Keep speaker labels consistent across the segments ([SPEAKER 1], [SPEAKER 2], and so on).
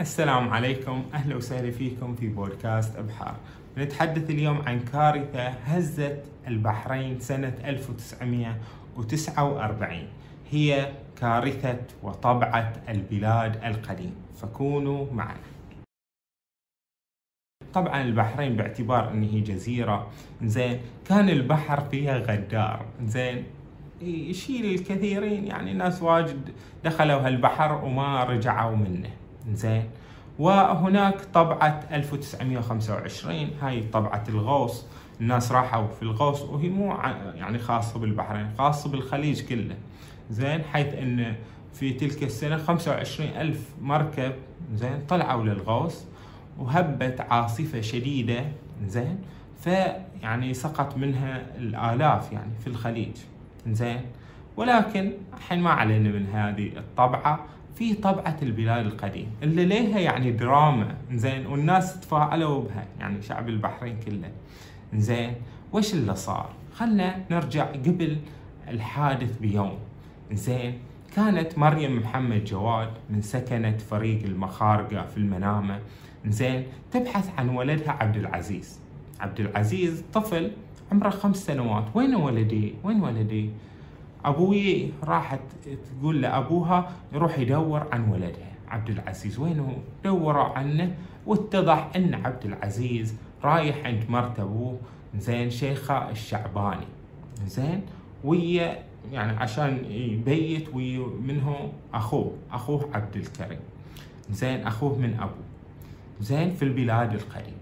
[SPEAKER 1] السلام عليكم. أهلا وسهلا فيكم في بودكاست أبحار. نتحدث اليوم عن كارثة هزت البحرين سنة 1949 هي كارثة وطبعة البلاد القديم. فكونوا معنا. طبعا البحرين باعتبار أن هي جزيرة. زين كان البحر فيها غدار. زين يشيل الكثيرين يعني ناس واجد دخلوا هالبحر وما رجعوا منه. زين. وهناك طبعة 1925 هاي طبعة الغوص. الناس راحوا في الغوص وهي مو يعني خاصة بالبحرين خاصة بالخليج كله. زين حيث إن في تلك السنة 25 ألف مركب زين طلعوا للغوص وهبت عاصفة شديدة زين فيعني سقط منها الآلاف يعني في الخليج زين. ولكن الحين ما علينا من هذه الطبعة. في طبعة البلاد القديم اللي ليها يعني دراما زين والناس تفاعلوا بها يعني شعب البحرين كله. زين وش اللي صار؟ خلنا نرجع قبل الحادث بيوم. زين كانت مريم محمد جواد من سكنة فريق المخارقة في المنامة. زين تبحث عن ولدها عبد العزيز. عبد العزيز طفل عمره خمس سنوات. وين ولدي؟ وين ولدي؟ أبوي راحت تقول لأبوها يروح يدور عن ولدها عبد العزيز وين هو دوروا عنه. واتضح إن عبد العزيز رايح عند مرت أبوه. زين شيخة الشعباني. زين ويا يعني عشان يبيت ويا منه أخوه. أخوه عبد الكريم. زين أخوه من أبوه. زين في البلاد القديم.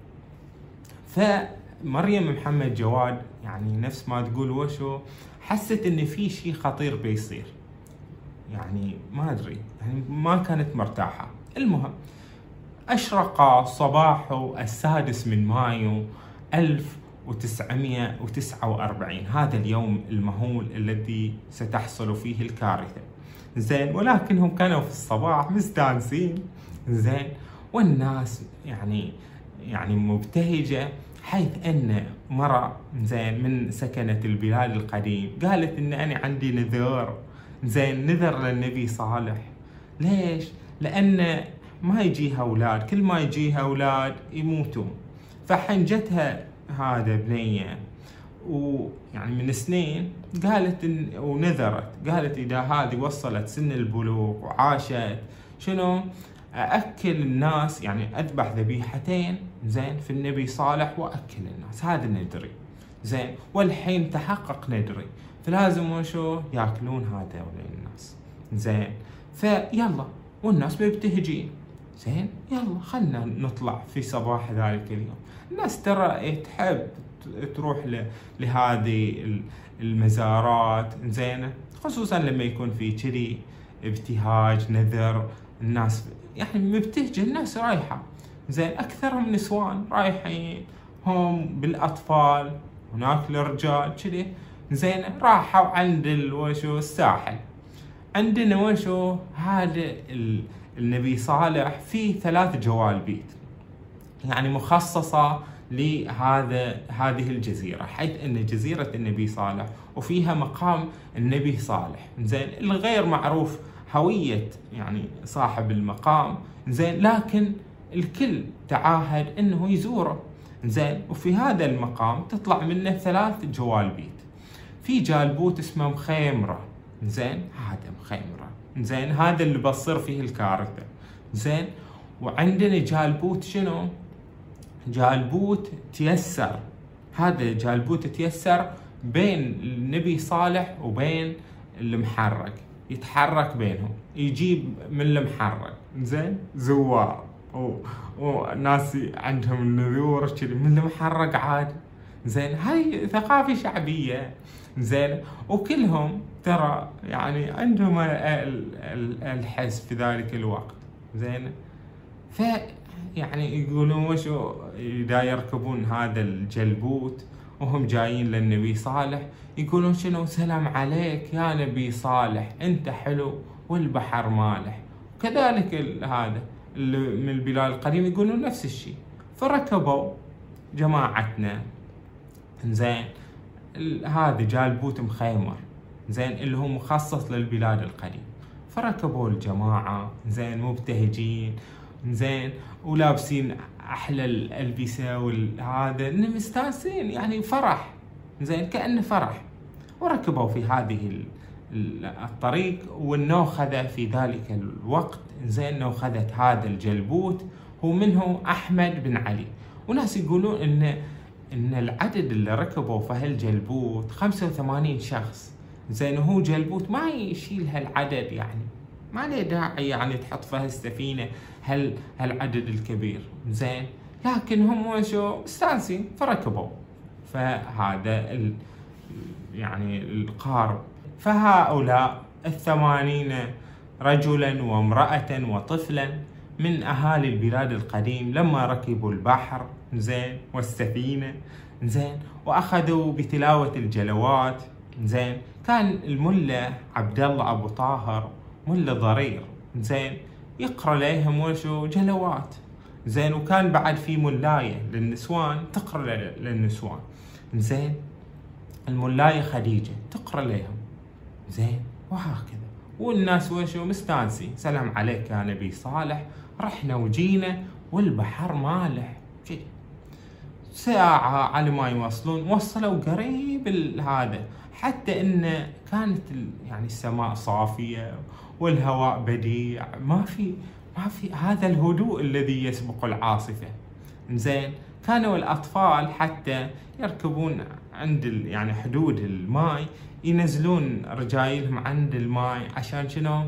[SPEAKER 1] فمريم محمد جواد يعني نفس ما تقول وشو؟ حست إن في شيء خطير بيصير. يعني ما أدري يعني ما كانت مرتاحة. المهم أشرق صباح السادس من مايو 1949 هذا اليوم المهول الذي ستحصل فيه الكارثة. زين ولكنهم كانوا في الصباح مستانسين. زين والناس يعني يعني مبتهجة حيث أن مرة زين من سكنة البلاد القديم. قالت إن أنا عندي نذر. زين نذر للنبي صالح. ليش؟ لأن ما يجيها أولاد. كل ما يجيها أولاد يموتون فحنجتها هذا بنية ويعني من سنين قالت إن ونذرت. قالت إذا هذه وصلت سن البلوغ وعاشت شنو؟ اكل الناس يعني أذبح ذبيحتين زين في النبي صالح وأكل الناس. هذا ندري. زين والحين تحقق ندري. فلازم وشو يأكلون هذول الناس. زين فيلا والناس مبتهجين. زين يلا خلنا نطلع في صباح ذلك اليوم. الناس ترى تحب تروح لهذه المزارات. زينة خصوصا لما يكون في كذي ابتهاج نذر. الناس يعني مبتهجة الناس رايحة. زين أكثرهم نسوان رايحين. هم بالأطفال هناك الرجال كذي. زين راحوا عند وشو الساحل. عندنا وشو؟ هذا النبي صالح في ثلاث جوال بيت. يعني مخصصة لهذا هذه الجزيرة حيث أن جزيرة النبي صالح وفيها مقام النبي صالح. زين الغير معروف هوية يعني صاحب المقام. زين لكن الكل تعاهد إنه يزوره. زين وفي هذا المقام تطلع منه ثلاث جوال بيت. في جالبوت اسمه مخيمرة. زين هذا مخيمرة. زين هذا اللي بصير فيه الكارثة. زين وعندنا جالبوت شنو؟ جالبوت تيسر. هذا جالبوت تيسر بين النبي صالح وبين المحرق يتحرك بينهم يجيب من المحرق. زين؟ زوار. وناس عندهم النذور كذي. من المحرق عاد زين؟ هاي ثقافة شعبية. زين؟ وكلهم ترى يعني عندهم الحس في ذلك الوقت. زين؟ ف يعني يقولون وشو اذا يركبون هذا الجلبوت؟ وهم جايين للنبي صالح يقولون شنو؟ سلام عليك يا نبي صالح أنت حلو والبحر مالح. كذلك هذا اللي من البلاد القديمة يقولون نفس الشيء. فركبوا جماعتنا. زين هذا جالبوت مخيمر. زين اللي هو مخصص للبلاد القديم فركبوا الجماعة. زين مبتهجين. زين ولابسين أحلى الالبسه انهم مستانسين يعني فرح. زين كانه فرح. وركبوا في هذه الطريق والنوخذة في ذلك الوقت. زين نوخذت هذا الجلبوت. هو منه أحمد بن علي. وناس يقولون إن إن العدد اللي ركبوا في هالجلبوت 85 شخص. زين هو جلبوت ما يشيل هالعدد يعني. ما له داعي يعني تحط في هالسفينة هال هالعدد الكبير؟ زين. لكن هم شو؟ مستانسين فركبوا. فهذا ال يعني القارب. فهؤلاء الثمانين رجلا وامرأة وطفلا من أهالي البلاد القديم لما ركبوا البحر زين والسفينة زين وأخذوا بتلاوة الجلوات زين. كان الملا عبد الله أبو طاهر ملا ضرير. زين يقرأ لهم وشو جلوات. زين وكان بعد في ملاية للنسوان تقرأ للنسوان. زين الملاية خديجة تقرأ لهم. زين وهكذا. والناس وشو مستانسين سلام عليك يا نبي صالح رحنا وجينا والبحر مالح. ساعة على ما يوصلون وصلوا قريب هذا. حتى إن كانت يعني السماء صافية والهواء بديع. ما في ما في هذا الهدوء الذي يسبق العاصفة. زين كانوا الأطفال حتى يركبون عند يعني حدود الماء ينزلون رجايلهم عند الماء عشان شنو؟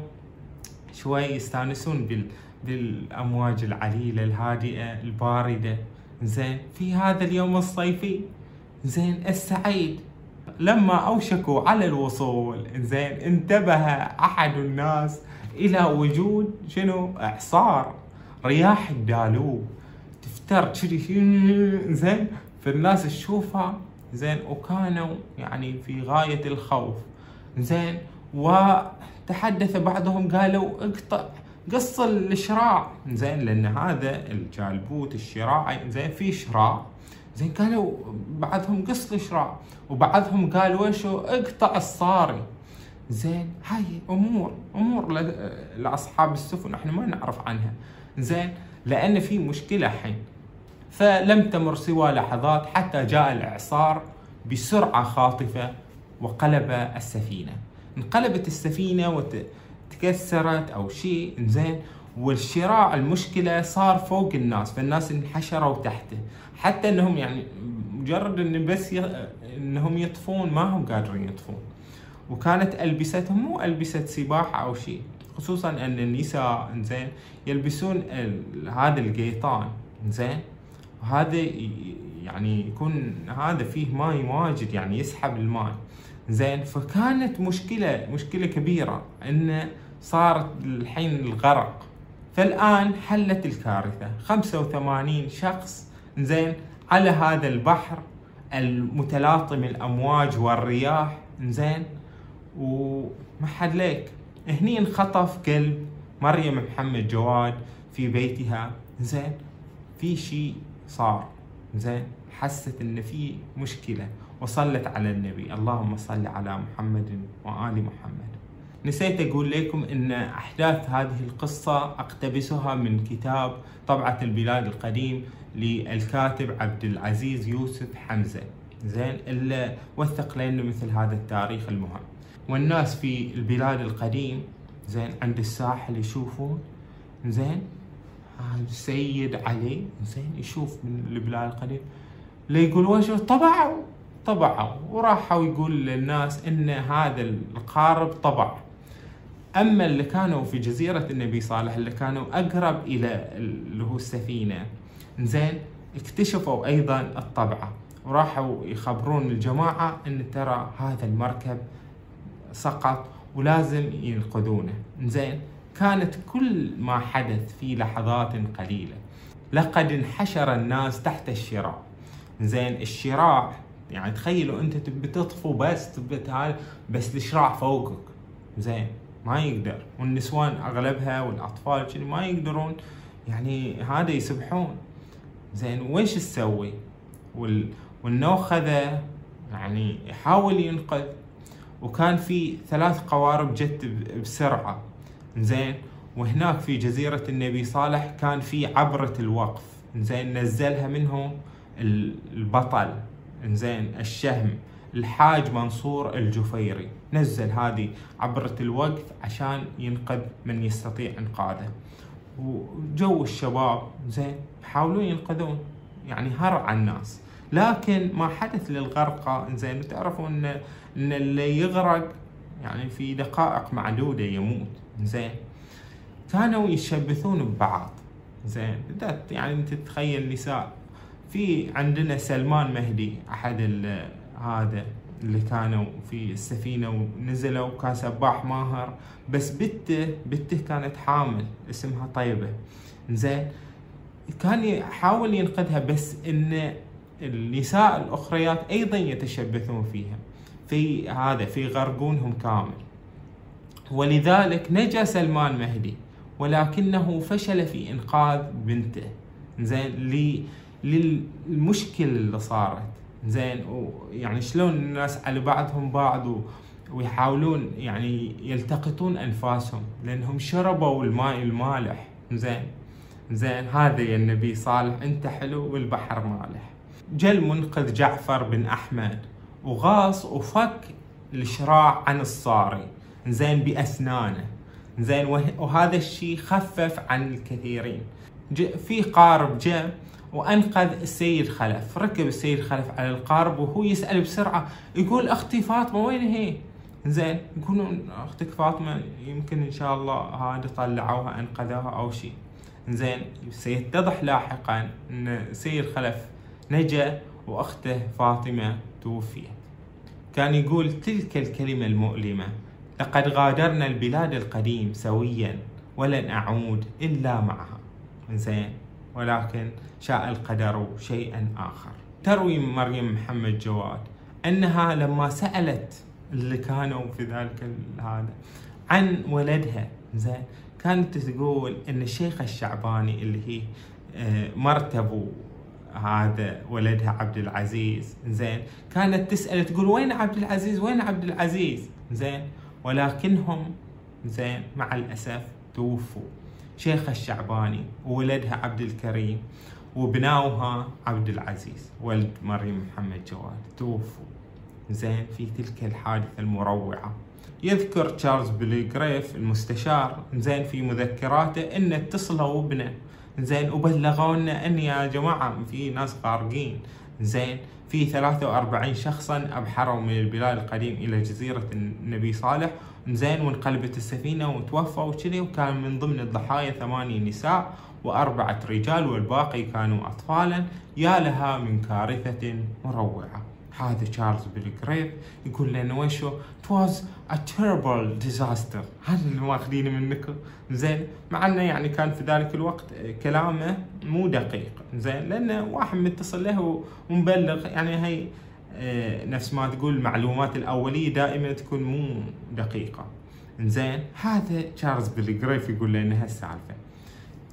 [SPEAKER 1] شوي يستانسون بال بالأمواج العليلة الهادئة الباردة. زين في هذا اليوم الصيفي. زين السعيد لما أوشكوا على الوصول زين انتبه أحد الناس إلى وجود شنو؟ إعصار رياح الدالوب تفتر كذي زين فالناس تشوفها زين وكانوا يعني في غاية الخوف. زين وتحدث بعضهم قالوا اقطع قص الشراع زين لأن هذا الجالبوت الشراعي زين في شراع زين قالوا بعضهم قص الشراع وبعضهم قال وشو؟ اقطع الصاري. زين هاي أمور أمور لأصحاب السفن إحنا ما نعرف عنها. زين لأن في مشكلة الحين فلم تمر سوى لحظات حتى جاء الإعصار بسرعة خاطفة وقلب السفينة. انقلبت السفينة وتكسرت أو شيء زين والشراع المشكلة صار فوق الناس فالناس انحشروا تحته. حتى إنهم يعني مجرد إن بس ي... إنهم يطفون ما هم قادرين يطفون. وكانت ألبستهم مو ألبسة سباحة أو شيء خصوصا إن النساء زين يلبسون ال... هذا القيطان زين وهذا يعني يكون هذا فيه ماي واجد يعني يسحب الماء زين فكانت مشكلة مشكلة كبيرة انه صارت الحين الغرق. فالآن حلت الكارثة. 85 شخص زين على هذا البحر المتلاطم الأمواج والرياح زين. وما حد ليك. هني انخطف قلب مريم محمد جواد في بيتها زين. في شيء صار زين. حست إن في مشكلة وصلت على النبي. اللهم صل على محمد وآل محمد. نسيت أقول لكم إن أحداث هذه القصة أقتبسها من كتاب طبعة البلاد القديم للكاتب عبد العزيز يوسف حمزة. زين إلا وثق لنا مثل هذا التاريخ المهم. والناس في البلاد القديم زين عند الساحل يشوفون زين السيد علي زين يشوف من البلاد القديم. لا يقول وش طبعوا طبعوا. وراحوا يقول للناس إن هذا القارب طبع. أما اللي كانوا في جزيرة النبي صالح اللي كانوا أقرب إلى اللي هو السفينة زين اكتشفوا أيضا الطبعة. وراحوا يخبرون الجماعة إن ترى هذا المركب سقط ولازم ينقذونه. زين كانت كل ما حدث في لحظات قليلة. لقد انحشر الناس تحت الشراع زين الشراع يعني تخيلوا أنت تبي تطفو بس تبي بس الشراع فوقك. زين ما يقدر. والنسوان أغلبها والأطفال ما يقدرون يعني هذا يسبحون. زين ويش تسوي وال... والنوخذة يعني يحاول ينقذ. وكان في ثلاث قوارب جت بسرعة. زين وهناك في جزيرة النبي صالح كان في عبرة الوقف. زين نزلها منهم البطل. زين الشهم. الحاج منصور الجفيري. نزل هذه عبرة الوقف عشان ينقذ من يستطيع إنقاذه. وجو الشباب زين يحاولون ينقذون. يعني هرع الناس. لكن ما حدث للغرقى زين تعرفوا إن إن اللي يغرق يعني في دقائق معدودة يموت. زين. كانوا يشبثون ببعض. زين. يعني أنت تتخيل نساء في عندنا سلمان مهدي أحد هذا اللي كانوا في السفينة ونزلوا كان سباح ماهر. بس بنته بنته كانت حامل اسمها طيبة. زين كان يحاول ينقذها بس إن النساء الأخريات أيضا يتشبثون فيها. في هذا في غرقونهم كامل. ولذلك نجا سلمان مهدي ولكنه فشل في إنقاذ بنته. زين للمشكلة اللي صارت. زين ويعني شلون الناس على بعضهم بعض ويحاولون يعني يلتقطون أنفاسهم لأنهم شربوا الماء المالح. زين زين هذا يا النبي صالح أنت حلو والبحر مالح. جل منقذ جعفر بن أحمد وغاص وفك الشراع عن الصاري. زين بأسنانه. زين وهذا الشيء خفف عن الكثيرين. في قارب جاء وأنقذ السيد خلف. ركب السيد خلف على القارب وهو يسأل بسرعة. يقول أختي فاطمة وين هي؟ زين يقولون أختك فاطمة يمكن إن شاء الله هذا طلعوها أنقذوها أو شيء. زين سيتضح لاحقا إن سيد خلف نجا وأخته فاطمة توفيت. كان يقول تلك الكلمة المؤلمة لقد غادرنا البلاد القديم سويا ولن أعود إلا معها. زين ولكن شاء القدر شيئا آخر. تروي مريم محمد جواد أنها لما سألت اللي كانوا في ذلك هذا عن ولدها زين كانت تقول إن الشيخ الشعباني اللي هي آه، مرتبو هذا ولدها عبد العزيز زين كانت تسأل تقول وين عبد العزيز؟ وين عبد العزيز؟ زين ولكنهم زين مع الأسف توفوا. شيخ الشعباني وولدها عبد الكريم وبناوها عبد العزيز ولد مريم محمد جواد. توفوا. زين في تلك الحادثة المروعة. يذكر تشارلز بليغريف المستشار. زين في مذكراته إن اتصلوا بنا. زين وبلغونا أن يا جماعة في ناس غارقين زين في 43 شخصا أبحروا من البلاد القديم إلى جزيرة النبي صالح. زين وانقلبت السفينة وتوفوا وكذي وكان من ضمن الضحايا ثمانية نساء وأربعة رجال والباقي كانوا أطفالا. يا لها من كارثة مروعة. هذا تشارلز بالجريف يقول لنا وشو it was a terrible disaster. هذا اللي ماخذينه منكم زين مع إنه يعني كان في ذلك الوقت كلامه مو دقيق. زين لأنه واحد متصل له ومبلغ. يعني هي آه، نفس ما تقول المعلومات الأولية دائما تكون مو دقيقة. زين هذا تشارلز بالجريف يقول لنا هالسالفه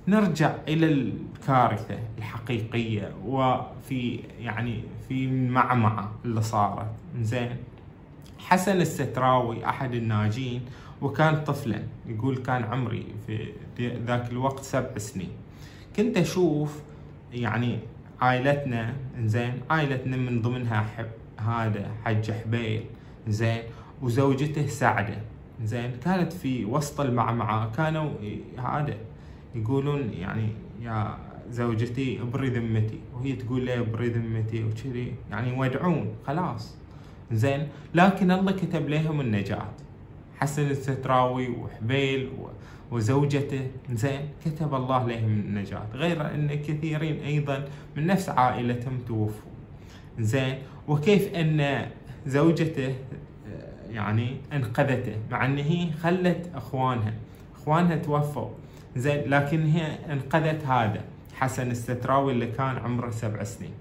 [SPEAKER 1] نرجع إلى الكارثة الحقيقية وفي يعني في المعمعه اللي صارت. زين. حسن الستراوي أحد الناجين وكان طفلا. يقول كان عمري في ذاك الوقت سبع سنين. كنت أشوف يعني عائلتنا زين عائلتنا من ضمنها حب هذا حج حبيل زين وزوجته سعدة. زين. كانت في وسط المعمعة كانوا هذا يقولون يعني يا زوجتي ابري ذمتي وهي تقول لي ابري ذمتي وكذي يعني يودعون خلاص. زين لكن الله كتب لهم النجاة. حسن الستراوي وحبيل وزوجته زين كتب الله لهم النجاة. غير أن كثيرين أيضا من نفس عائلتهم توفوا. زين وكيف أن زوجته يعني أنقذته مع أن هي خلت أخوانها. أخوانها توفوا. زين لكن هي انقذت هذا حسن الستراوي اللي كان عمره سبع سنين.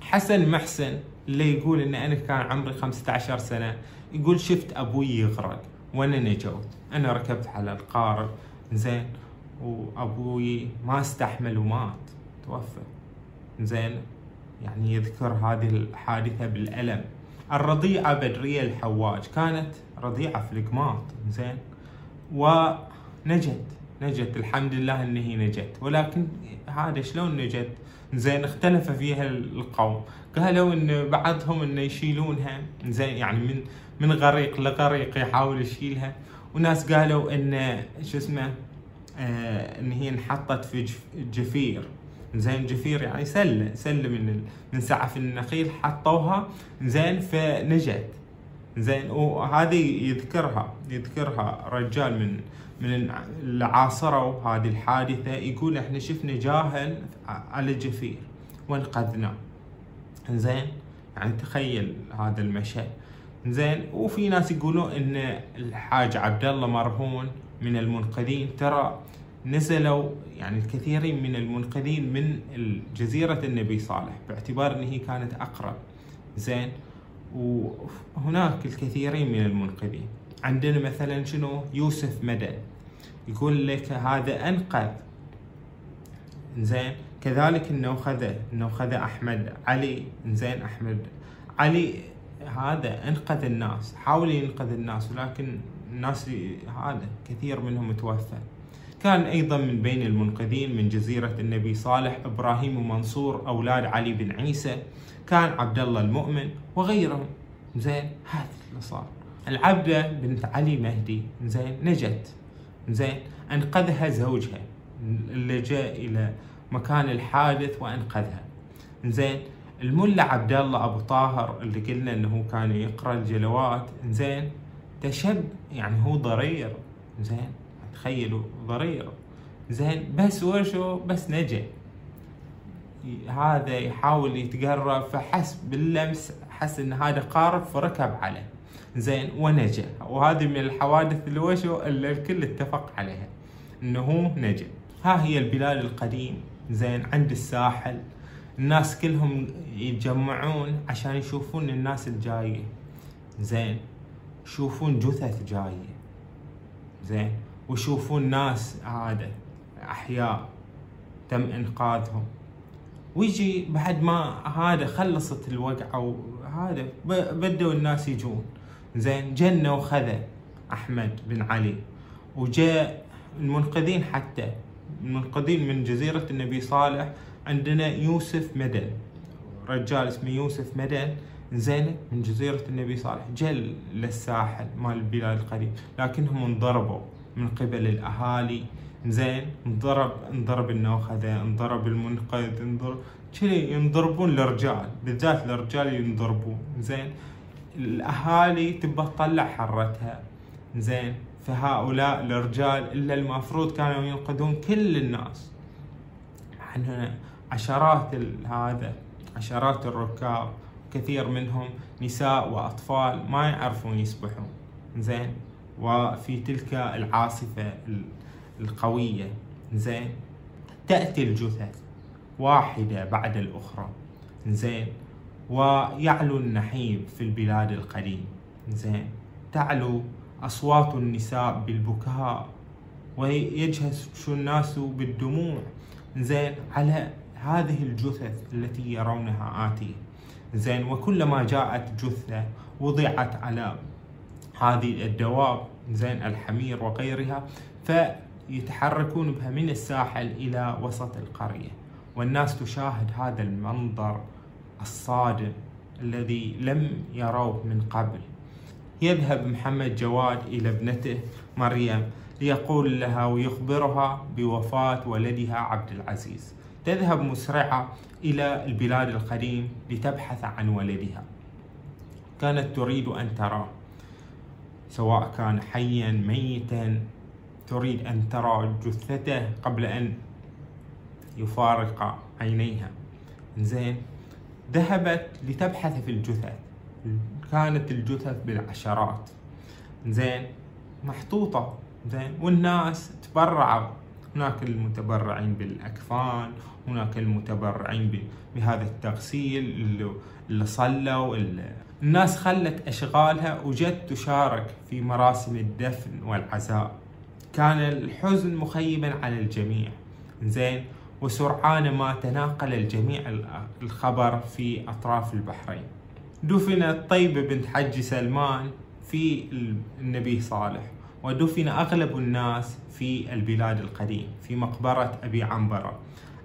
[SPEAKER 1] حسن محسن اللي يقول إن أنا كان عمري 15 سنة يقول شفت أبوي يغرق وأنا نجوت. أنا ركبت على القارب زين وأبوي ما استحمل ومات. توفى. زين يعني يذكر هذه الحادثة بالألم. الرضيعه بدريه الحواج كانت رضيعة في القماط. زين ونجت. نجت الحمد لله ان هي نجت. ولكن هذا شلون نجت؟ زين اختلف فيها القوم. قالوا إن بعضهم إنه يشيلونها. زين يعني من من غريق لغريق يحاول يشيلها. وناس قالوا إن شو اسمه آه إن هي انحطت في جفير. زين جفير يعني سلة سلة من من سعف النخيل حطوها. زين فنجت. زين وهذه يذكرها يذكرها رجال من من اللي عاصروا هذه الحادثة يقول إحنا شفنا جاهل على جفير وانقذناه زين يعني تخيل هذا المشهد. زين وفي ناس يقولون إن الحاج عبد الله مرهون من المنقذين. ترى نزلوا يعني الكثيرين من المنقذين من جزيرة النبي صالح باعتبار إن هي كانت أقرب. زين وهناك الكثيرين من المنقذين. عندنا مثلا شنو؟ يوسف مدن يقول لك هذا أنقذ. زين كذلك النوخذة النوخذة أحمد علي. زين أحمد. علي هذا أنقذ الناس حاول ينقذ الناس ولكن الناس هذا كثير منهم توفى. كان أيضا من بين المنقذين من جزيرة النبي صالح إبراهيم ومنصور أولاد علي بن عيسى. كان عبد الله المؤمن وغيرهم. زين هذا اللي صار. العبدة بنت علي مهدي. زين نجت. زين أنقذها زوجها اللي جاء إلى مكان الحادث وأنقذها. زين الملا عبد الله أبو طاهر اللي قلنا إنه كان يقرأ الجلوات زين تشب يعني هو ضرير. زين تخيلوا ضرير. زين بس وشو؟ بس نجا. هذا يحاول يتقرب فحس باللمس حس إن هذا قارب فركب عليه. زين ونجا وهذه من الحوادث اللي وشو؟ اللي الكل اتفق عليها إنه هو نجا ها هي البلاد القديم زين عند الساحل. الناس كلهم يتجمعون عشان يشوفون الناس الجاية. زين يشوفون جثث جاية. زين ويشوفون ناس عادة أحياء تم إنقاذهم. ويجي بعد ما هذا خلصت الوقعة وهذا بدوا الناس يجون. زين جنة وخذا أحمد بن علي. وجاء المنقذين حتى المنقذين من جزيرة النبي صالح عندنا يوسف مدن. رجال اسمه يوسف مدن زين من جزيرة النبي صالح. جل للساحل مال البلاد القديم لكنهم انضربوا من قبل الأهالي. زين انضرب انضرب النوخذة انضرب المنقذ انضرب كذي ينضربون الرجال بالذات الرجال ينضربون. زين الأهالي تبى تطلع حرتها. زين فهؤلاء الرجال إلا المفروض كانوا ينقذون كل الناس. إحنا عشرات هذا عشرات الركاب كثير منهم نساء وأطفال ما يعرفون يسبحون. زين وفي تلك العاصفة القوية. زين تأتي الجثث واحدة بعد الأخرى. زين ويعلو النحيب في البلاد القديم. زين. تعلو أصوات النساء بالبكاء ويجهش الناس بالدموع. زين. على هذه الجثث التي يرونها آتية زين. وكلما جاءت جثة وضعت على هذه الدواب زين الحمير وغيرها فيتحركون بها من الساحل إلى وسط القرية. والناس تشاهد هذا المنظر الصادم الذي لم يروه من قبل. يذهب محمد جواد إلى ابنته مريم ليقول لها ويخبرها بوفاة ولدها عبد العزيز. تذهب مسرعة إلى البلاد القديم لتبحث عن ولدها. كانت تريد أن تراه سواء كان حيا ميتا. تريد أن ترى جثته قبل أن يفارق عينيها. زين ذهبت لتبحث في الجثث. كانت الجثث بالعشرات. زين محطوطة. زين والناس تبرعوا. هناك المتبرعين بالأكفان هناك المتبرعين بهذا التغسيل اللي, صلوا. الناس خلت أشغالها وجت تشارك في مراسم الدفن والعزاء. كان الحزن مخيبا على الجميع. زين وسرعان ما تناقل الجميع الخبر في أطراف البحرين. دفنت طيبه بنت حج سلمان في النبي صالح ودفن أغلب الناس في البلاد القديم في مقبرة أبي عنبرة.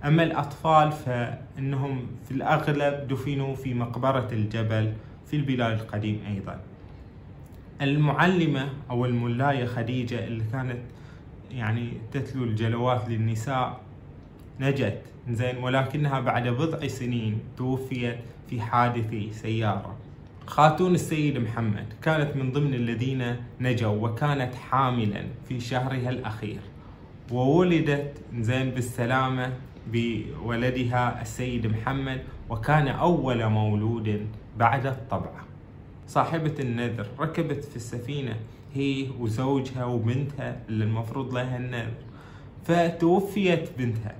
[SPEAKER 1] أما الأطفال فإنهم في الأغلب دفنوا في مقبرة الجبل في البلاد القديم أيضا. المعلمة أو الملاية خديجة اللي كانت يعني تتلو الجلوات للنساء نجت. زين ولكنها بعد بضع سنين توفيت في حادث سيارة. خاتون السيد محمد كانت من ضمن الذين نجوا وكانت حاملا في شهرها الأخير. وولدت زين بالسلامة بولدها السيد محمد وكان أول مولود بعد الطبعة صاحبة النذر ركبت في السفينة هي وزوجها وبنتها اللي المفروض لها النذر. فتوفيت بنتها.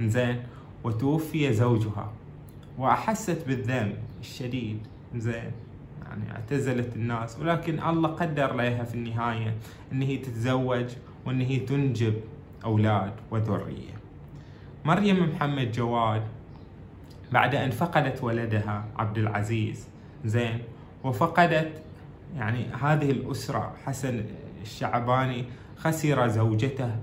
[SPEAKER 1] زين وتوفي زوجها. وأحست بالذنب الشديد زين. يعني اعتزلت الناس ولكن الله قدر لها في النهاية إن هي تتزوج وإن هي تنجب أولاد وذرية. مريم محمد جواد بعد أن فقدت ولدها عبد العزيز زين. وفقدت يعني هذه الأسرة حسن الشعباني خسر زوجته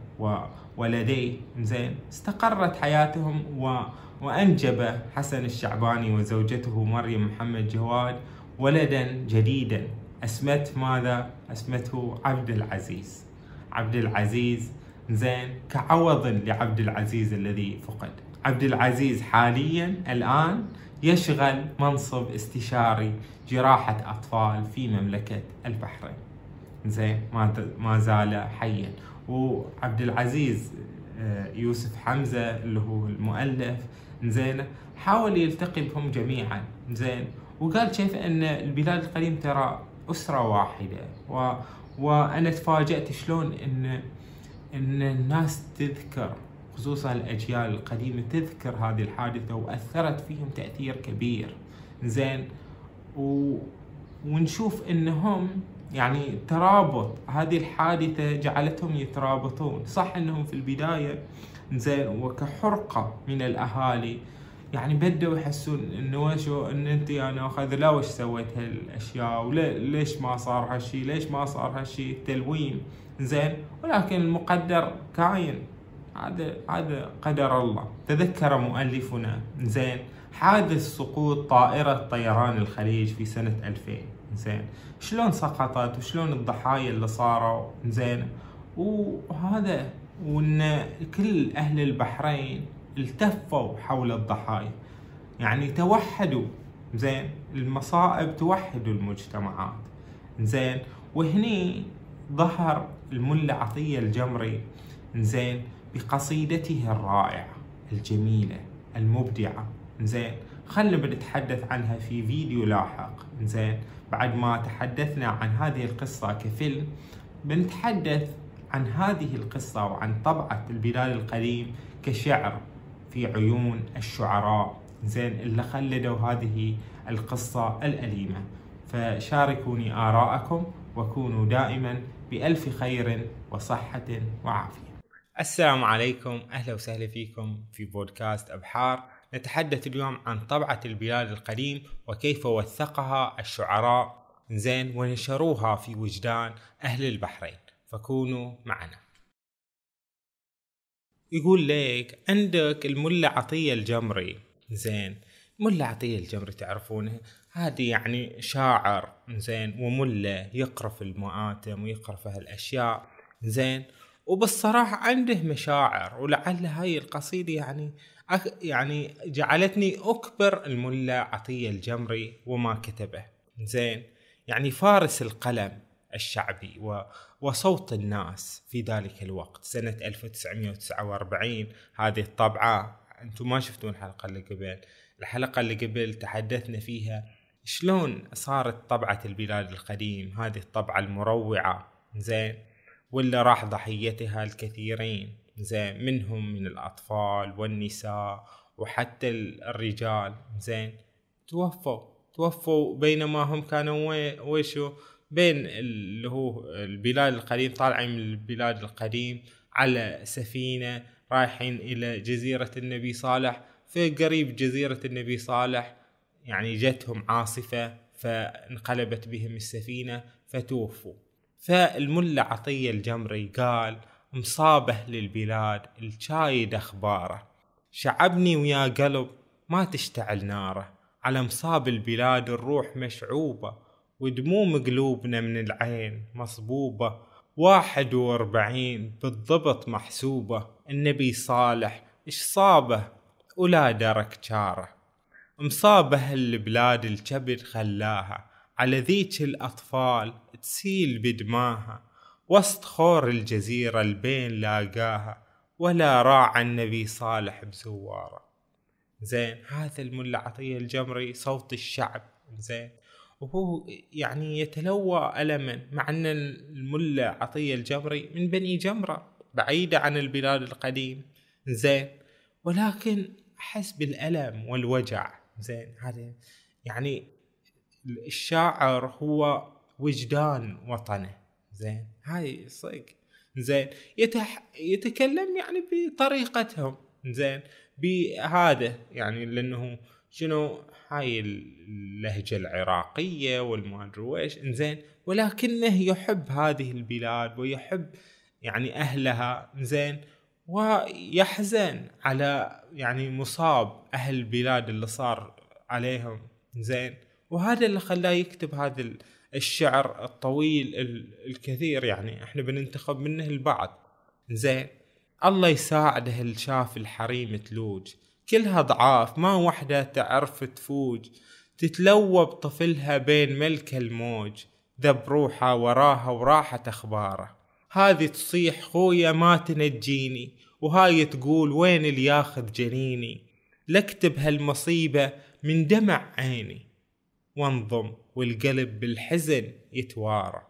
[SPEAKER 1] وولديه زين استقرت حياتهم و وأنجب حسن الشعباني وزوجته مريم محمد جواد ولدا جديدا. أسمت ماذا؟ أسمته عبد العزيز. عبد العزيز زين كعوض لعبد العزيز الذي فقد. عبد العزيز حاليا الآن يشغل منصب استشاري جراحة أطفال في مملكة البحرين. زين ما زال حيا. وعبد العزيز آه، يوسف حمزة اللي هو المؤلف زين حاول يلتقي بهم جميعا زين. وقال كيف أن البلاد القديم ترى أسرة واحدة. و وأنا تفاجأت شلون إن إن الناس تذكر خصوصا الأجيال القديمة تذكر هذه الحادثة وأثرت فيهم تأثير كبير. زين. و... ونشوف إنهم يعني ترابط هذه الحادثة جعلتهم يترابطون. صح إنهم في البداية زين وكحرقة من الأهالي. يعني بدوا يحسون إنه وش إن أنت يا ناخذ لا وش سويت هالأشياء؟ وليش ما صار هالشيء ليش ما صار هالشيء تلوين زين. ولكن المقدر كاين. هذا هذا قدر الله. تذكر مؤلفنا. زين. حادث سقوط طائرة طيران الخليج في سنة 2000 زين. شلون سقطت وشلون الضحايا اللي صاروا؟ زين. وهذا وإن كل أهل البحرين التفوا حول الضحايا. يعني توحدوا زين. المصائب توحد المجتمعات. زين. وهني ظهر الملا عطية الجمري زين بقصيدته الرائعة الجميلة المبدعة. زين. خلنا بنتحدث عنها في فيديو لاحق. زين بعد ما تحدثنا عن هذه القصة كفيلم بنتحدث عن هذه القصة وعن طبعة البلاد القديم كشعر في عيون الشعراء. زين اللي خلدوا هذه القصة الأليمة. فشاركوني آراءكم وكونوا دائما بألف خير وصحة وعافية. السلام عليكم. أهلا وسهلا فيكم في بودكاست أبحار. نتحدث اليوم عن طبعة البلاد القديم وكيف وثقها الشعراء. زين ونشروها في وجدان أهل البحرين. فكونوا معنا. يقول لك عندك الملا عطية الجمري. زين ملا عطية الجمري تعرفونه؟ هذه يعني شاعر. زين وملا يقرا في المآتم ويقرا في هالأشياء. زين وبالصراحة عنده مشاعر ولعل هاي القصيدة يعني يعني جعلتني أكبر الملا عطية الجمري وما كتبه. زين. يعني فارس القلم الشعبي و وصوت الناس في ذلك الوقت. سنة 1949 هذه الطبعة أنتم ما شفتون الحلقة اللي قبل. الحلقة اللي قبل تحدثنا فيها شلون صارت طبعة البلاد القديم هذه الطبعة المروعة. زين. ولا راح ضحيتها الكثيرين. زين منهم من الأطفال والنساء وحتى الرجال. زين توفوا توفوا بينما هم كانوا ويشو؟ بين اللي هو البلاد القديم طالعين من البلاد القديم على سفينة رايحين إلى جزيرة النبي صالح. في قريب جزيرة النبي صالح يعني جتهم عاصفة فانقلبت بهم السفينة فتوفوا. فالملا عطية الجمري قال مصابه للبلاد الشايد اخباره شعبني ويا قلب ما تشتعل ناره. على مصاب البلاد الروح مشعوبة ودموم قلوبنا من العين مصبوبة. واحد واربعين بالضبط محسوبة. النبي صالح اش صابه؟ ولا درك جاره مصابه البلاد الكبد خلاها. على ذيك الأطفال تسيل بدماها. وسط خور الجزيرة البين لاقاها ولا راعى النبي صالح بزواره. زين هذا الملا عطية الجمري صوت الشعب. زين وهو يعني يتلوى ألما مع أن الملا عطية الجمري من بني جمرة بعيدة عن البلاد القديم. زين ولكن حس بالألم والوجع. زين هذا يعني الشاعر هو وجدان وطنه. زين. هاي صدق. زين. يتح يتكلم يعني بطريقتهم. زين. بهذا يعني لأنه شنو هاي اللهجة العراقية والما ادري ويش انزين ولكنه يحب هذه البلاد ويحب يعني أهلها. زين. ويحزن على يعني مصاب أهل البلاد اللي صار عليهم. زين. وهذا اللي خلاه يكتب هذا الشعر الطويل الكثير يعني إحنا بننتخب منه البعض. زين. الله يساعده اللي شاف الحريم تلوج. كلها ضعاف ما وحدة تعرف تفوج. تتلوى بطفلها بين ملك الموج. ذب روحها وراها وراحت أخباره. هذه تصيح خويا ما تنجيني. وهاي تقول وين اللي ياخذ جنيني؟ لاكتب هالمصيبة من دمع عيني. وانضم والقلب بالحزن يتوارى.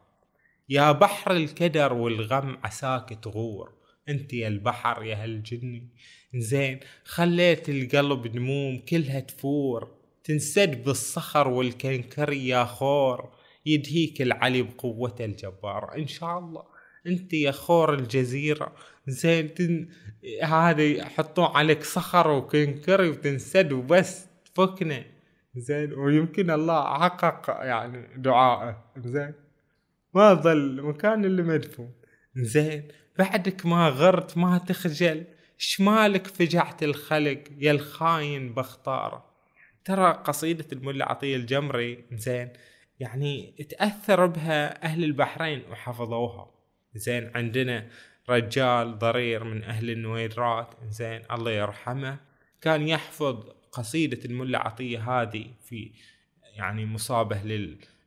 [SPEAKER 1] يا بحر الكدر والغم عساك تغور. انت يا البحر يا هالجني. زين خليت القلب دموم كلها تفور. تنسد بالصخر والكنكر يا خور. يدهيك العلي بقوته الجبارة إن شاء الله انت يا خور الجزيرة. زين تن... هذا يحطون عليك صخر وكنكر وتنسد وبس. تفكنا زين ويمكن الله حقق يعني دعائه. زين. ما ظل مكان اللي مدفون زين. بعدك ما غرت ما تخجل. شمالك فجعت الخلق. يا الخاين بختاره. ترى قصيدة الملا عطية الجمري زين يعني تأثر بها أهل البحرين وحفظوها. زين عندنا رجال ضرير من أهل النويرات. زين الله يرحمه كان يحفظ قصيدة الملا عطية هذه في يعني مصابه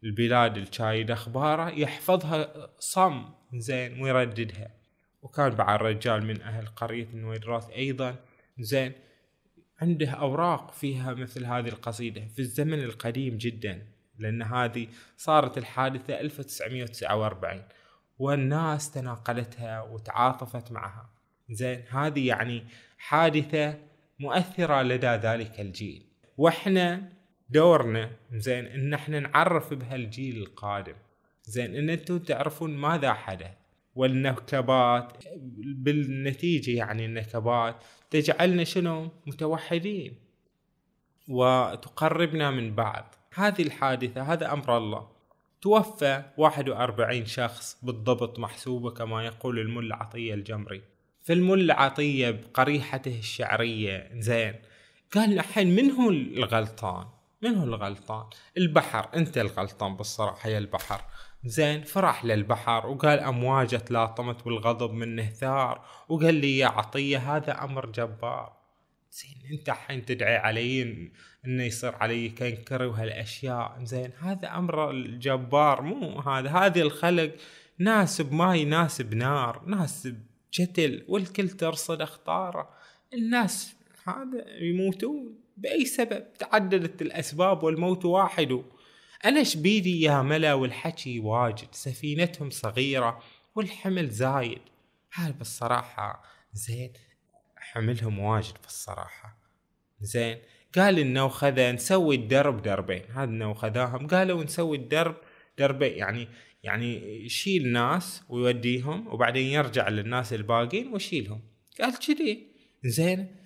[SPEAKER 1] للبلاد الشايد أخباره يحفظها صم زين ويرددها. وكان بعد رجال من أهل قرية النويرات أيضا زين عنده أوراق فيها مثل هذه القصيدة في الزمن القديم جدا لأن هذه صارت الحادثة 1949 والناس تناقلتها وتعاطفت معها. زين هذه يعني حادثة مؤثرة لدى ذلك الجيل. وإحنا دورنا زين إن إحنا نعرف بهالجيل القادم. زين إن أنتم تعرفون ماذا حدث. والنكبات بالنتيجة يعني النكبات تجعلنا شنو؟ متوحدين. وتقربنا من بعض. هذه الحادثة هذا أمر الله. توفى 41 شخص بالضبط محسوبة كما يقول الملا عطية الجمري. فالملا عطية بقريحته الشعرية زين. قال الحين من هو الغلطان؟ من هو الغلطان؟ البحر. أنت الغلطان بالصراحة يا البحر. زين فرح للبحر. وقال أمواجه تلاطمت والغضب منه ثار. وقال لي يا عطية هذا أمر جبار. زين أنت الحين تدعي علي إنه يصير علي كنكر وهالأشياء. زين هذا أمر الجبار. مو هذا. هذه الخلق ناسب ما يناسب نار. ناسب جتل والكل ترصد أخطاره. الناس هذا يموتون بأي سبب؟ تعددت الأسباب والموت واحد. أنا شبيدي يا ملا والحكي؟ واجد. سفينتهم صغيرة والحمل زايد. هاي بالصراحة زين حملهم واجد بالصراحة. زين قال النوخذة نسوي الدرب دربين. هذا النوخذاهم قالوا نسوي الدرب دربين. يعني يعني يشيل ناس ويوديهم وبعدين يرجع للناس الباقين ويشيلهم. قال كذي. زين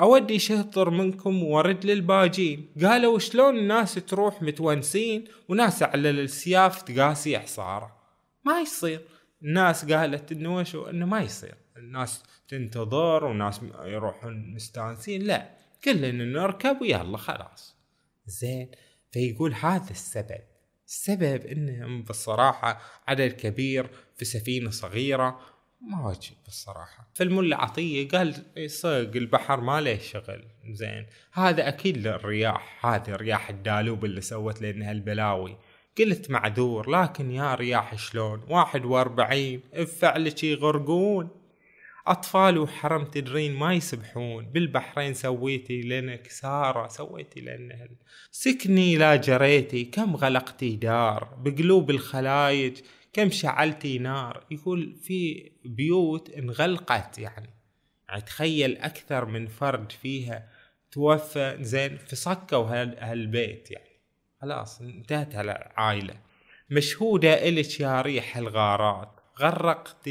[SPEAKER 1] أودي شهطر منكم ورد للباجين. قالوا شلون الناس تروح متونسين وناس على السياف تقاسي حصاره؟ ما يصير. الناس قالت إنه وشو إنه ما يصير. الناس تنتظر وناس يروحون مستانسين. لا كلنا نركب ويلا خلاص. زين فيقول هذا السبب. السبب إنهم بالصراحة عدد كبير في سفينة صغيرة ما واجب بالصراحة. فالملا عطية قال صدق البحر ما له شغل زين. هذا أكيد للرياح هذه رياح الدالوب اللي سوت لنا هالبلاوي. قلت معذور لكن يا رياح شلون؟ واحد وأربعين بفعلك يغرقون أطفال وحرم تدرين ما يسبحون بالبحرين سويتي لنا كسارة سويتي لنا سكني لا جريتي كم غلقتي دار؟ بقلوب الخلايج كم شعلتي نار؟ يقول في بيوت انغلقت يعني. يعني تخيل أكثر من فرد فيها توفى زين فصكوا هالبيت يعني. خلاص انتهت العائلة مشهودة إلك يا ريح الغارات. غرقت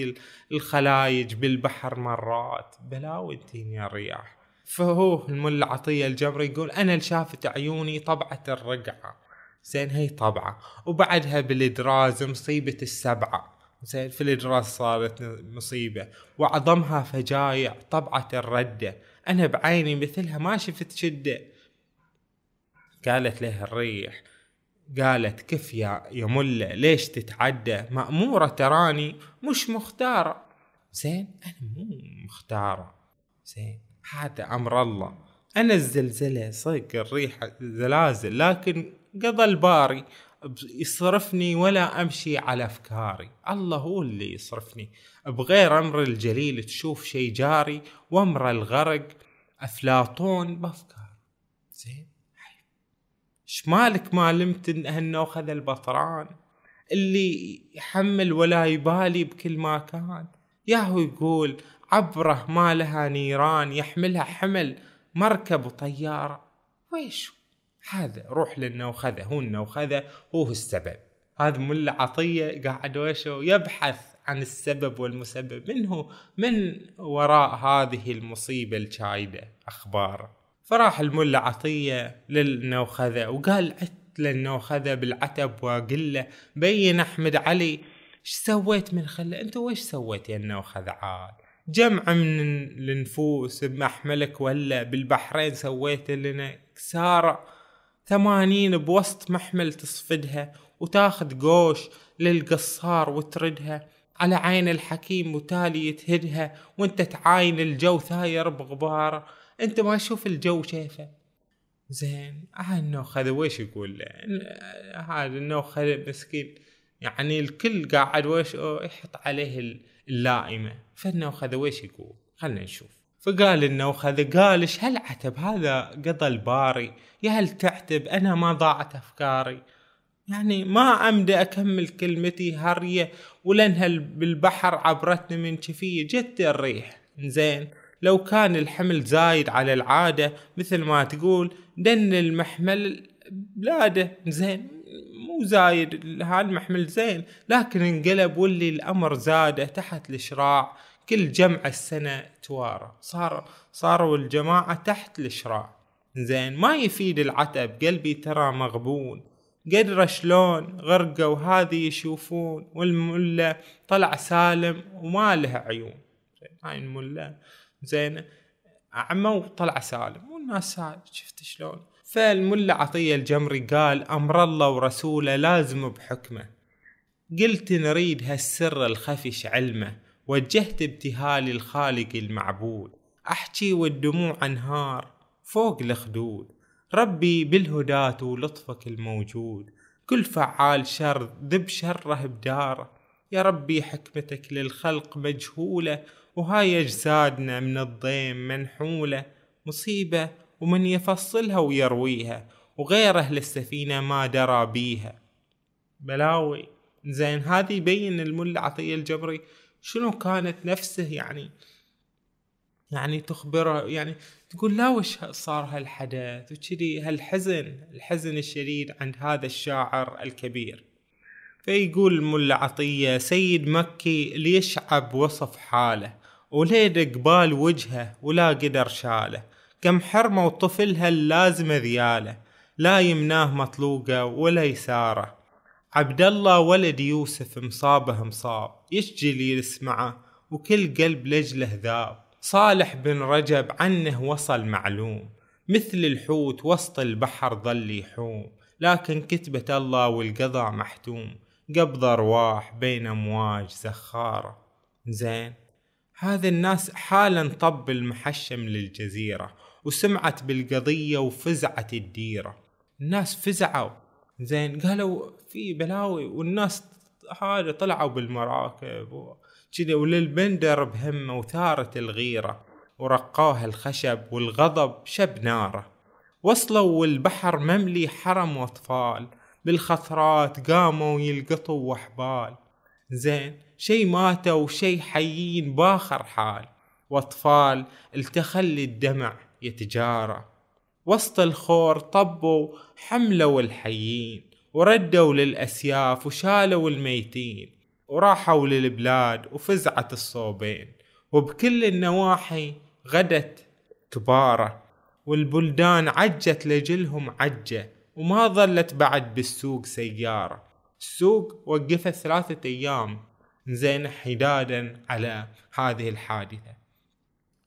[SPEAKER 1] الخلايج بالبحر مرات. بلاوي يا رياح. فهو الملا عطية الجمري يقول أنا اللي شافت عيوني طبعة الرقعة. زين هي طبعة. وبعدها بالإدراز مصيبة السبعة. زين في الإدراز صارت مصيبة. وأعظمها فجايع طبعة الردة. أنا بعيني مثلها ما شفت شدة. قالت له الريح قالت كيف يا ملا ليش تتعدى؟ مأمورة تراني مش مختارة. زين أنا مو مختارة. زين هذا أمر الله. أنا الزلزلة صدق الريحة زلازل لكن قضى الباري يصرفني ولا أمشي على أفكاري. الله هو اللي يصرفني. بغير أمر الجليل تشوف شي جاري وأمر الغرق أفلاطون بأفكار. زين شمالك ما لمت انه اخذ البطران اللي يحمل ولا يبالي بكل ما كان. ياهو يقول عبره ما لها نيران يحملها حمل مركب وطيارة. ويش؟ هذا روح للنوخذة هو النوخذة هو السبب. هذا ملا عطية قاعد ويشو يبحث عن السبب والمسبب. منه من وراء هذه المصيبة الشايدة أخباره فراح الملا عطية للنوخذة وقال عت للنوخذة بالعتب وقل بين أحمد علي إيش سويت من خلة؟ أنت ويش سويت يا النوخذة عاد؟ جمع من النفوس بمحملك ولا بالبحرين سويت لنا كسارة ثمانين بوسط محمل تصفدها وتاخذ قوش للقصار وتردها على عين الحكيم وتالي يتهدها وانت تعاين الجو ثاير بغبارة. انت ما تشوف الجو شايفه. زين هاي النوخ هذا ويش يقول؟ هذا النوخ هذا مسكين يعني الكل قاعد ويش يحط عليه اللائمة. فالنوخ هذا ويش يقول؟ خلنا نشوف. فقال النوخ هذا قال إيش هالعتب؟ هذا قضى الباري. يا هل تعتب؟ أنا ما ضاعت أفكاري. يعني ما أمدى أكمل كلمتي هرية ولانها بالبحر عبرتني من شفية. جت الريح. زين. لو كان الحمل زايد على العادة مثل ما تقول دن المحمل بلاده. زين مو زايد هالمحمل زين لكن انقلب واللي الأمر زاده تحت الإشراع. كل جمع السنة توارى. صار صاروا الجماعة تحت الإشراع. زين ما يفيد العتب. قلبي ترى مغبون. قدر شلون؟ غرقوا هذه يشوفون. والملا طلع سالم وما له عيون. هاي الملا زين اعمى وطلع سالم. والناس شفت شلون؟ فالملا عطية الجمري قال أمر الله ورسوله لازم بحكمه. قلت نريد هالسر الخفش علمه وجهت ابتهالي الخالق المعبود. أحكي والدموع أنهار فوق الخدود ربي بالهداة ولطفك الموجود. كل فعال شر ذب شره بداره. يا ربي حكمتك للخلق مجهولة وهاي أجسادنا من الضيم منحولة مصيبة ومن يفصلها ويرويها وغير أهل السفينة ما درى بيها. بلاوي زين هذه يبين الملا عطية الجبري شنو كانت نفسه يعني يعني تخبره يعني تقول لا وش صار هالحدث؟ وكذي هالحزن الحزن الشديد عند هذا الشاعر الكبير. فيقول الملا عطية سيد مكي ليشعب وصف حاله. وليد قبال وجهه ولا قدر شاله. كم حرمة وطفلها اللازمة ذياله. لا يمناه مطلوقة ولا يساره. عبد الله ولد يوسف مصابه مصاب. يشجل يسمعه وكل قلب لجله ذاب. صالح بن رجب عنه وصل معلوم. مثل الحوت وسط البحر ظل يحوم. لكن كتبة الله والقضاء محتوم. قبض أرواح بين أمواج زخارة زين؟ هذا الناس حالا طب المحشم للجزيرة وسمعت بالقضية وفزعت الديرة. الناس فزعوا. زين قالوا في بلاوي والناس هذا طلعوا بالمراكب كذا وللبندر بهمة وثارت الغيرة ورقوها الخشب والغضب شب ناره. وصلوا والبحر مملي حرم وأطفال بالخثرات قاموا يلقطوا وحبال. زين شي ماتوا وشي حيين باخر حال. واطفال التخلي الدمع يتجارى. وسط الخور طبوا حملوا الحيين وردوا للأسياف وشالوا الميتين. وراحوا للبلاد وفزعت الصوبين. وبكل النواحي غدت كبارة والبلدان عجت لجلهم عجة وما ظلت بعد بالسوق سيارة. السوق وقفت ثلاثة أيام زين حدادا على هذه الحادثة.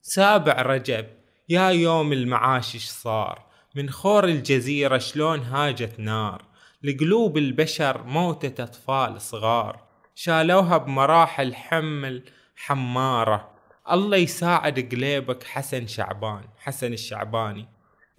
[SPEAKER 1] سابع رجب يا يوم المعاش صار. من خور الجزيرة شلون هاجت نار. لقلوب البشر موتة أطفال صغار. شالوها بمراحل حمل حمارة. الله يساعد قليبك حسن شعبان حسن الشعباني.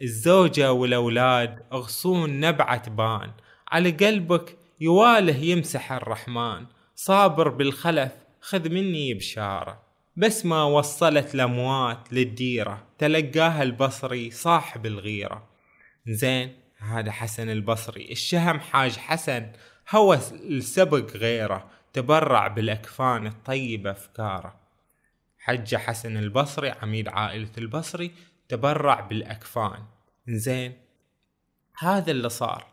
[SPEAKER 1] الزوجة والأولاد أغصون نبعة بان. على قلبك يوالة يمسح الرحمن. صابر بالخلف خذ مني بشارة. بس ما وصلت الأموات للديرة تلقاها البصري صاحب الغيرة. زين هذا حسن البصري. الشهم حاج حسن هوى السبق غيره تبرع بالأكفان الطيبة أفكاره. حج حسن البصري عميد عائلة البصري تبرع بالأكفان. زين هذا اللي صار.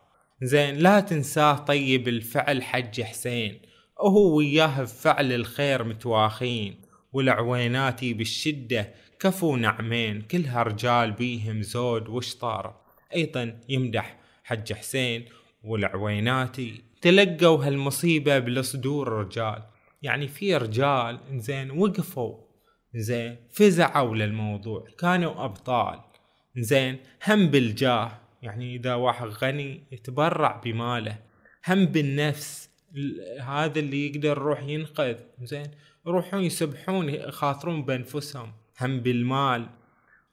[SPEAKER 1] زين لا تنساه طيب الفعل حج حسين. وهو وياه بفعل الخير متواخين والعويناتي بالشدة كفو نعمين كلها رجال بيهم زود وشطار أيضا يمدح حج حسين والعويناتي تلقوا هالمصيبة بالصدور رجال يعني في رجال زين وقفوا زين فزعوا للموضوع كانوا أبطال. زين هم بالجاه يعني إذا واحد غني يتبرع بماله هم بالنفس هذا اللي يقدر يروح ينقذ. زين؟ يروحون يسبحون يخاطرون بأنفسهم هم بالمال.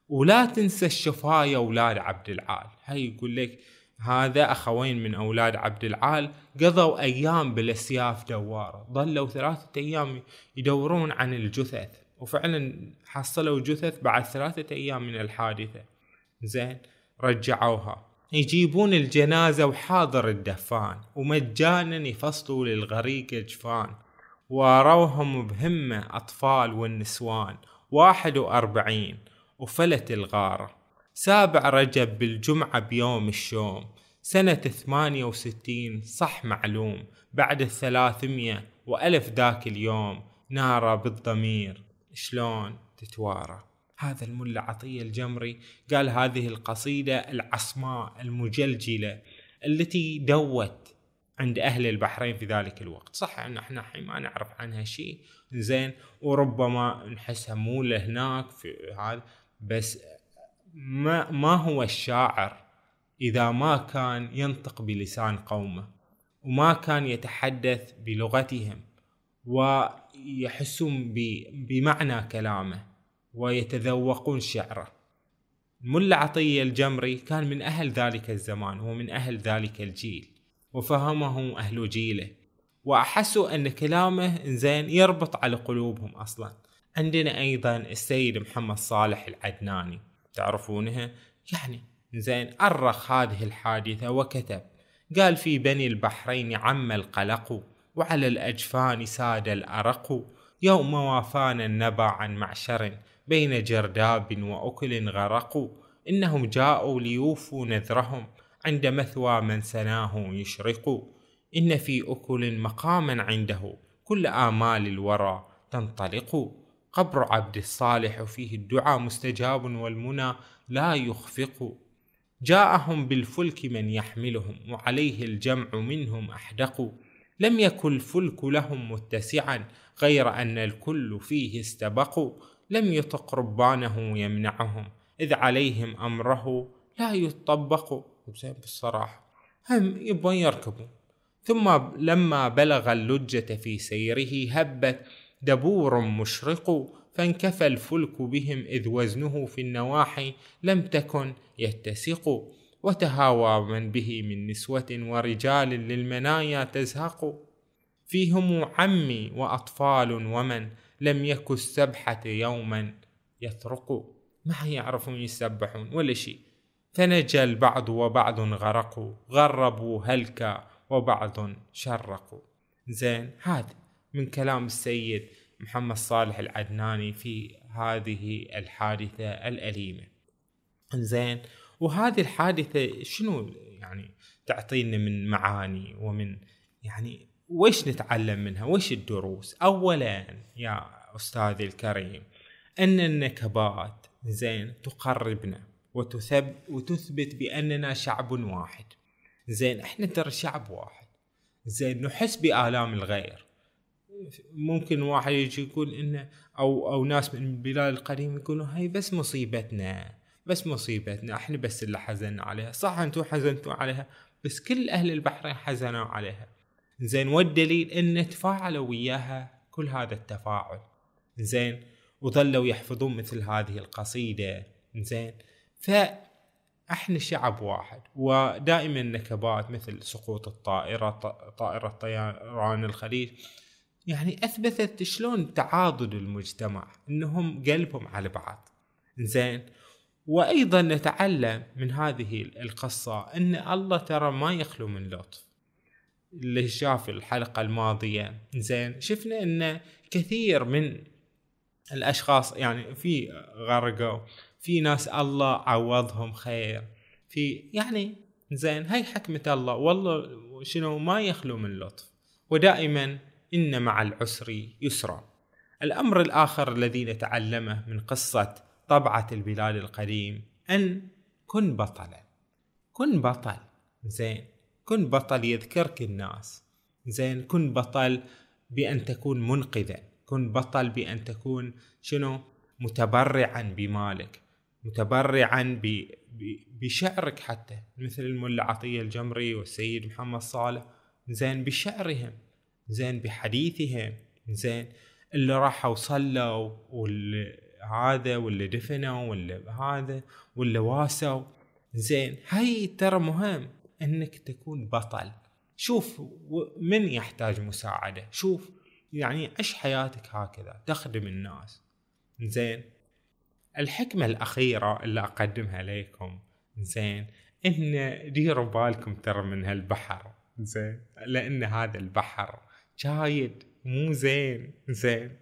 [SPEAKER 1] ولا تنسى الشفاية أولاد عبد العال. هاي يقول لك هذا أخوين من أولاد عبد العال قضوا أيام بالأسياف دوارة. ظلوا ثلاثة أيام يدورون عن الجثث. وفعلا حصلوا جثث بعد ثلاثة أيام من الحادثة. زين؟ رجعوها. يجيبون الجنازة وحاضر الدفان ومجانا يفصلوا للغريق جفان واروهم بهمة أطفال والنسوان واحد وأربعين وفلت الغارة. سابع رجب بالجمعة بيوم الشوم سنة ثمانية وستين صح معلوم بعد الثلاثمية وألف ذاك اليوم نارة بالضمير. شلون تتوارى؟ هذا الملا عطية الجمري قال هذه القصيدة العصماء المجلجلة التي دوت عند أهل البحرين في ذلك الوقت. صح أن إحنا الحين ما نعرف عنها شيء زين وربما نحسها مو لهناك في هذا بس ما ما هو الشاعر إذا ما كان ينطق بلسان قومه وما كان يتحدث بلغتهم ويحسون بمعنى كلامه. ويتذوقون شعره. ملا عطية الجمري كان من أهل ذلك الزمان ومن أهل ذلك الجيل وفهمه أهل جيله. وأحسوا أن كلامه زين يربط على قلوبهم أصلا. عندنا أيضا السيد محمد صالح العدناني تعرفونه يعني زين أرخ هذه الحادثة وكتب. قال في بني البحرين عم القلق وعلى الأجفان ساد الأرق يوم وافانا النبا عن معشر بين جرداب وأكل غرقوا إنهم جاءوا ليوفوا نذرهم عند مثوى من سناه يشرق. إن في أكل مقاما عنده كل آمال الورى تنطلق. قبر عبد الصالح فيه الدعاء مستجاب والمنى لا يخفق. جاءهم بالفلك من يحملهم وعليه الجمع منهم أحدقوا لم يكن الفلك لهم متسعا غير أن الكل فيه استبقوا لم يطق ربانه يمنعهم. إذ عليهم أمره لا يطبق. بالصراحة هم يبغون يركبون. ثم لما بلغ اللجة في سيره هبت دبور مشرق فانكفى الفلك بهم إذ وزنه في النواحي لم تكن يتسق. وتهاوى من به من نسوة ورجال للمنايا تزهق. فيهم عمي وأطفال ومن لم يك السبحة يوما يثرق ما يعرفون يسبحون ولا شيء. فنجى البعض وبعض غرقوا. غربوا هلكا وبعض شرقوا. زين هذا من كلام السيد محمد صالح العدناني في هذه الحادثة الأليمة. زين وهذه الحادثة شنو يعني تعطينا من معاني ومن يعني وش نتعلم منها؟ وش الدروس؟ اولا يا أستاذي الكريم أن النكبات زين تقربنا وتثب وتثبت بأننا شعب واحد. زين إحنا ترى شعب واحد. زين نحس بآلام الغير. ممكن واحد يجي يقول انه أو أو ناس من البلاد القديمه يقولوا هاي بس مصيبتنا بس مصيبتنا. إحنا بس اللي حزنا عليها. صح أنتم حزنتوا عليها بس كل أهل البحرين حزنوا عليها. زين والدليل إن تفاعلوا وياها كل هذا التفاعل. زين وظلوا يحفظون مثل هذه القصيدة. زين فإحنا شعب واحد ودائما نكبات مثل سقوط الطائرة طائرة طيران الخليج. يعني أثبتت شلون تعاضد المجتمع إنهم قلبهم على بعض. زين وأيضا نتعلم من هذه القصة إن الله ترى ما يخلو من لطف. اللي شاف الحلقة الماضية. زين شفنا إن كثير من الأشخاص يعني في غرقوا في ناس الله عوضهم خير في يعني زين هاي حكمة الله. والله شنو ما يخلو من لطف. ودائما إن مع العسر يسرا. الأمر الآخر الذي نتعلمه من قصة طبعة البلاد القديم أن كن بطلا. كن بطل زين. كن بطل يذكرك الناس. زين كن بطل بأن تكون منقذا كن بطل بأن تكون شنو؟ متبرعا بمالك. متبرعا بشعرك حتى. مثل الملا عطية الجمري والسيد محمد صالح. زين بشعرهم. زين بحديثهم. زين اللي راحوا صلوا واللي هذا واللي دفنوا واللي هذا واللي واسوا. زين هاي ترى مهم. إنك تكون بطل. شوف من يحتاج مساعدة؟ شوف يعني عش حياتك هكذا؟ تخدم الناس. زين. الحكمة الأخيرة اللي أقدمها لكم زين إن ديروا بالكم ترى من هالبحر. زين. لأن هذا البحر جايد مو زين. زين.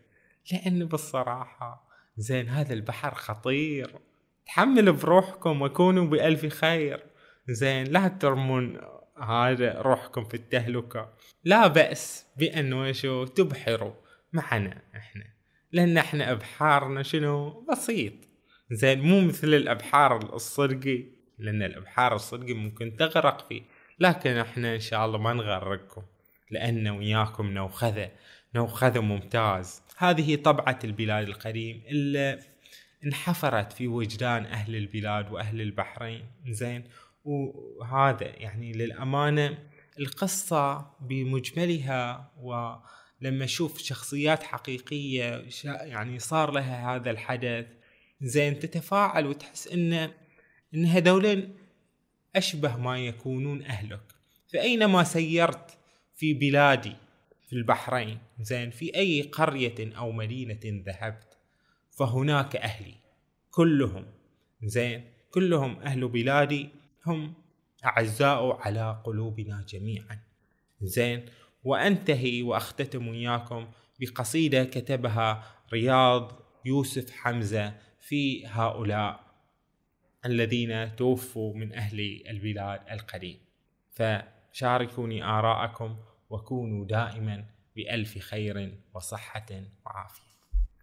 [SPEAKER 1] لأن بالصراحة زين هذا البحر خطير. تحمل بروحكم وكونوا بألف خير. زين لا ترمون هذا روحكم في التهلكة. لا بأس بأن شو تبحروا معنا إحنا. لأن إحنا أبحارنا شنو؟ بسيط. زين مو مثل الأبحار الصدقي لأن الأبحار الصدقي ممكن تغرق فيه. لكن إحنا إن شاء الله ما نغرقكم لأن وياكم نوخذة. نوخذة ممتاز. هذه طبعة البلاد القديم اللي انحفرت في وجدان أهل البلاد وأهل البحرين. زين وهذا يعني للأمانة القصة بمجملها ولما أشوف شخصيات حقيقية يعني صار لها هذا الحدث زين تتفاعل وتحس إن إن هذولين أشبه ما يكونون أهلك. فأينما سيرت في بلادي في البحرين زين في أي قرية أو مدينة ذهبت فهناك أهلي كلهم زين كلهم أهل بلادي هم أعزاء على قلوبنا جميعا. زين وأنتهي وأختتم وياكم بقصيدة كتبها رياض يوسف حمزة في هؤلاء الذين توفوا من أهل البلاد القديم. فشاركوني آراءكم وكونوا دائما بألف خير وصحة وعافية.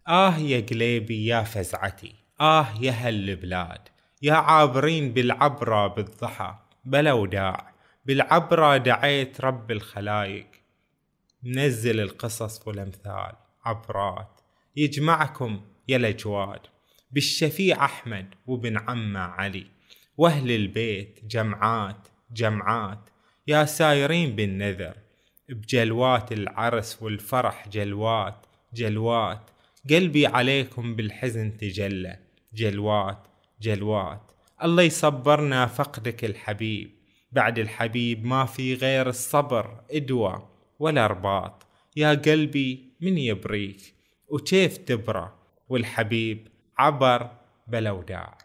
[SPEAKER 1] آه يا قليبي يا فزعتي. آه يا هالبلاد يا عابرين بالعبرة بالضحى. بلا وداع بالعبرة دعيت رب الخلايق منزل القصص والأمثال. عبرات. يجمعكم يا الأجواد. بالشفيع أحمد وبن عمه علي. وأهل البيت جمعات جمعات. يا سايرين بالنذر. بجلوات العرس والفرح جلوات جلوات. قلبي عليكم بالحزن تجلى. جلوات. جلوات. الله يصبرنا فقدك الحبيب. بعد الحبيب ما في غير الصبر إدوى ولا رباط. يا قلبي من يبريك؟ وكيف تبرى؟ والحبيب عبر بلا وداع